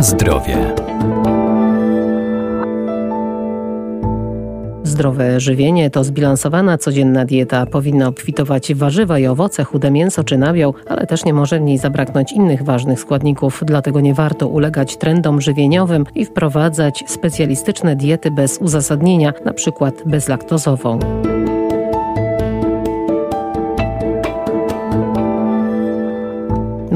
Zdrowie. Zdrowe żywienie to zbilansowana codzienna dieta. Powinna obfitować warzywa i owoce, chude mięso czy nabiał, ale też nie może w niej zabraknąć innych ważnych składników. Dlatego nie warto ulegać trendom żywieniowym i wprowadzać specjalistyczne diety bez uzasadnienia, na przykład bezlaktozową.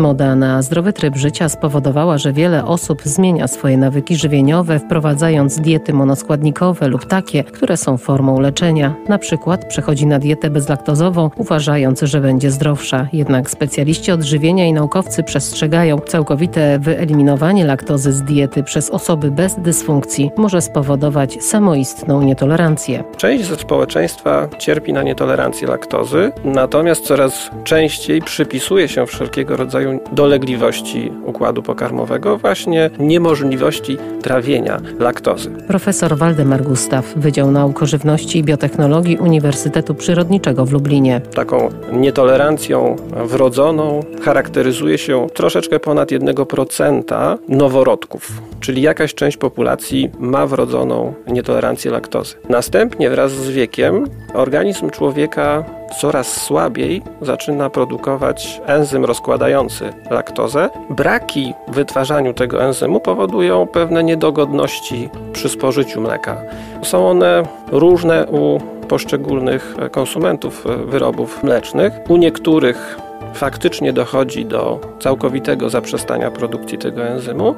Moda na zdrowy tryb życia spowodowała, że wiele osób zmienia swoje nawyki żywieniowe, wprowadzając diety monoskładnikowe lub takie, które są formą leczenia. Na przykład przechodzi na dietę bezlaktozową, uważając, że będzie zdrowsza. Jednak specjaliści odżywienia i naukowcy przestrzegają, całkowite wyeliminowanie laktozy z diety przez osoby bez dysfunkcji może spowodować samoistną nietolerancję. Część ze społeczeństwa cierpi na nietolerancję laktozy, natomiast coraz częściej przypisuje się wszelkiego rodzaju dolegliwości układu pokarmowego, właśnie niemożliwości trawienia laktozy. Profesor Waldemar Gustaw, Wydział Nauk Żywności i Biotechnologii Uniwersytetu Przyrodniczego w Lublinie. Taką nietolerancją wrodzoną charakteryzuje się troszeczkę ponad 1% noworodków, czyli jakaś część populacji ma wrodzoną nietolerancję laktozy. Następnie wraz z wiekiem organizm człowieka coraz słabiej zaczyna produkować enzym rozkładający laktozę. Braki w wytwarzaniu tego enzymu powodują pewne niedogodności przy spożyciu mleka. Są one różne u poszczególnych konsumentów wyrobów mlecznych. U niektórych faktycznie dochodzi do całkowitego zaprzestania produkcji tego enzymu,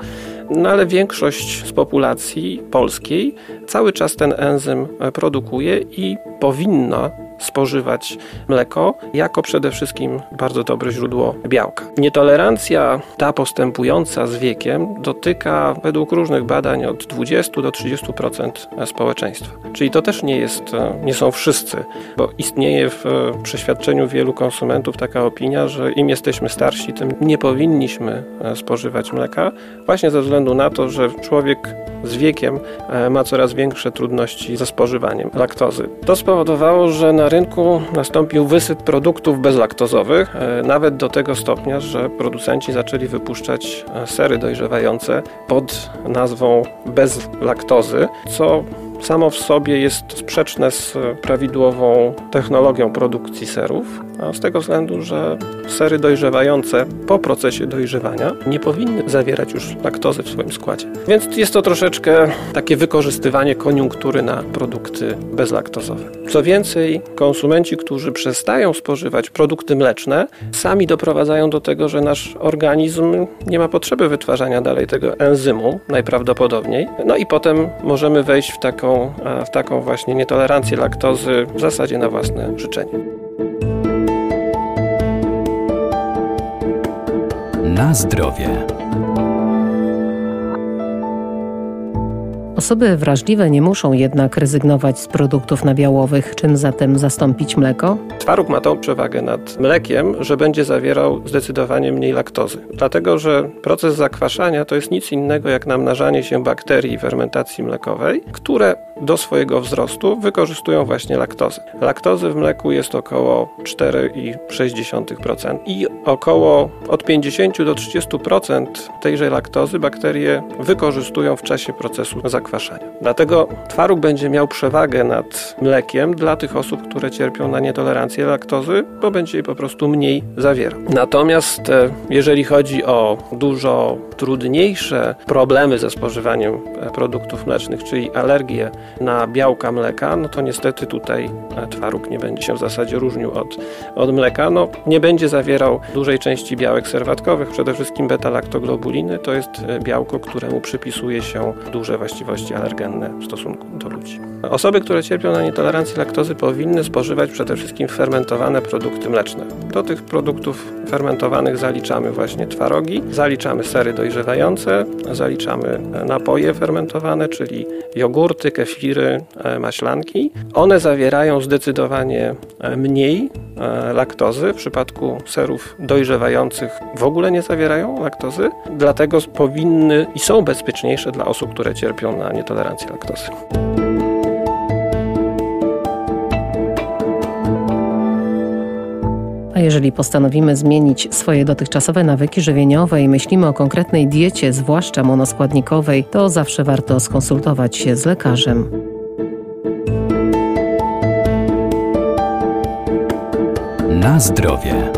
no ale większość z populacji polskiej cały czas ten enzym produkuje i powinna spożywać mleko jako przede wszystkim bardzo dobre źródło białka. Nietolerancja ta postępująca z wiekiem dotyka według różnych badań od 20 do 30% społeczeństwa. Czyli to też nie jest, nie są wszyscy, bo istnieje w przeświadczeniu wielu konsumentów taka opinia, że im jesteśmy starsi, tym nie powinniśmy spożywać mleka, właśnie ze względu na to, że człowiek z wiekiem ma coraz większe trudności ze spożywaniem laktozy. To spowodowało, że na rynku nastąpił wysyp produktów bezlaktozowych, e, nawet do tego stopnia, że producenci zaczęli wypuszczać e, sery dojrzewające pod nazwą bez laktozy, co samo w sobie jest sprzeczne z prawidłową technologią produkcji serów, z tego względu, że sery dojrzewające po procesie dojrzewania nie powinny zawierać już laktozy w swoim składzie. Więc jest to troszeczkę takie wykorzystywanie koniunktury na produkty bezlaktozowe. Co więcej, konsumenci, którzy przestają spożywać produkty mleczne, sami doprowadzają do tego, że nasz organizm nie ma potrzeby wytwarzania dalej tego enzymu, najprawdopodobniej. No i potem możemy wejść w taką, w taką właśnie nietolerancję laktozy w zasadzie na własne życzenie. Na zdrowie. Osoby wrażliwe nie muszą jednak rezygnować z produktów nabiałowych. Czym zatem zastąpić mleko? Twaróg ma tą przewagę nad mlekiem, że będzie zawierał zdecydowanie mniej laktozy. Dlatego, że proces zakwaszania to jest nic innego jak namnażanie się bakterii fermentacji mlekowej, które do swojego wzrostu wykorzystują właśnie laktozę. Laktozy w mleku jest około 4,6% i około od 50 do 30% tejże laktozy bakterie wykorzystują w czasie procesu zakwaszania. Dlatego twaróg będzie miał przewagę nad mlekiem dla tych osób, które cierpią na nietolerancję laktozy, bo będzie jej po prostu mniej zawierał. Natomiast e, jeżeli chodzi o dużo trudniejsze problemy ze spożywaniem e, produktów mlecznych, czyli alergie na białka mleka, no to niestety tutaj e, twaróg nie będzie się w zasadzie różnił od, od mleka. No, nie będzie zawierał dużej części białek serwatkowych, przede wszystkim beta-laktoglobuliny. To jest e, białko, któremu przypisuje się duże właściwości alergenne w stosunku do ludzi. Osoby, które cierpią na nietolerancję laktozy powinny spożywać przede wszystkim fermentowane produkty mleczne. Do tych produktów fermentowanych zaliczamy właśnie twarogi, zaliczamy sery dojrzewające, zaliczamy napoje fermentowane, czyli jogurty, kefiry, e, maślanki. One zawierają zdecydowanie e, mniej e, laktozy. W przypadku serów dojrzewających w ogóle nie zawierają laktozy, dlatego powinny i są bezpieczniejsze dla osób, które cierpią na nietolerancję laktozy. Jeżeli postanowimy zmienić swoje dotychczasowe nawyki żywieniowe i myślimy o konkretnej diecie, zwłaszcza monoskładnikowej, to zawsze warto skonsultować się z lekarzem. Na zdrowie.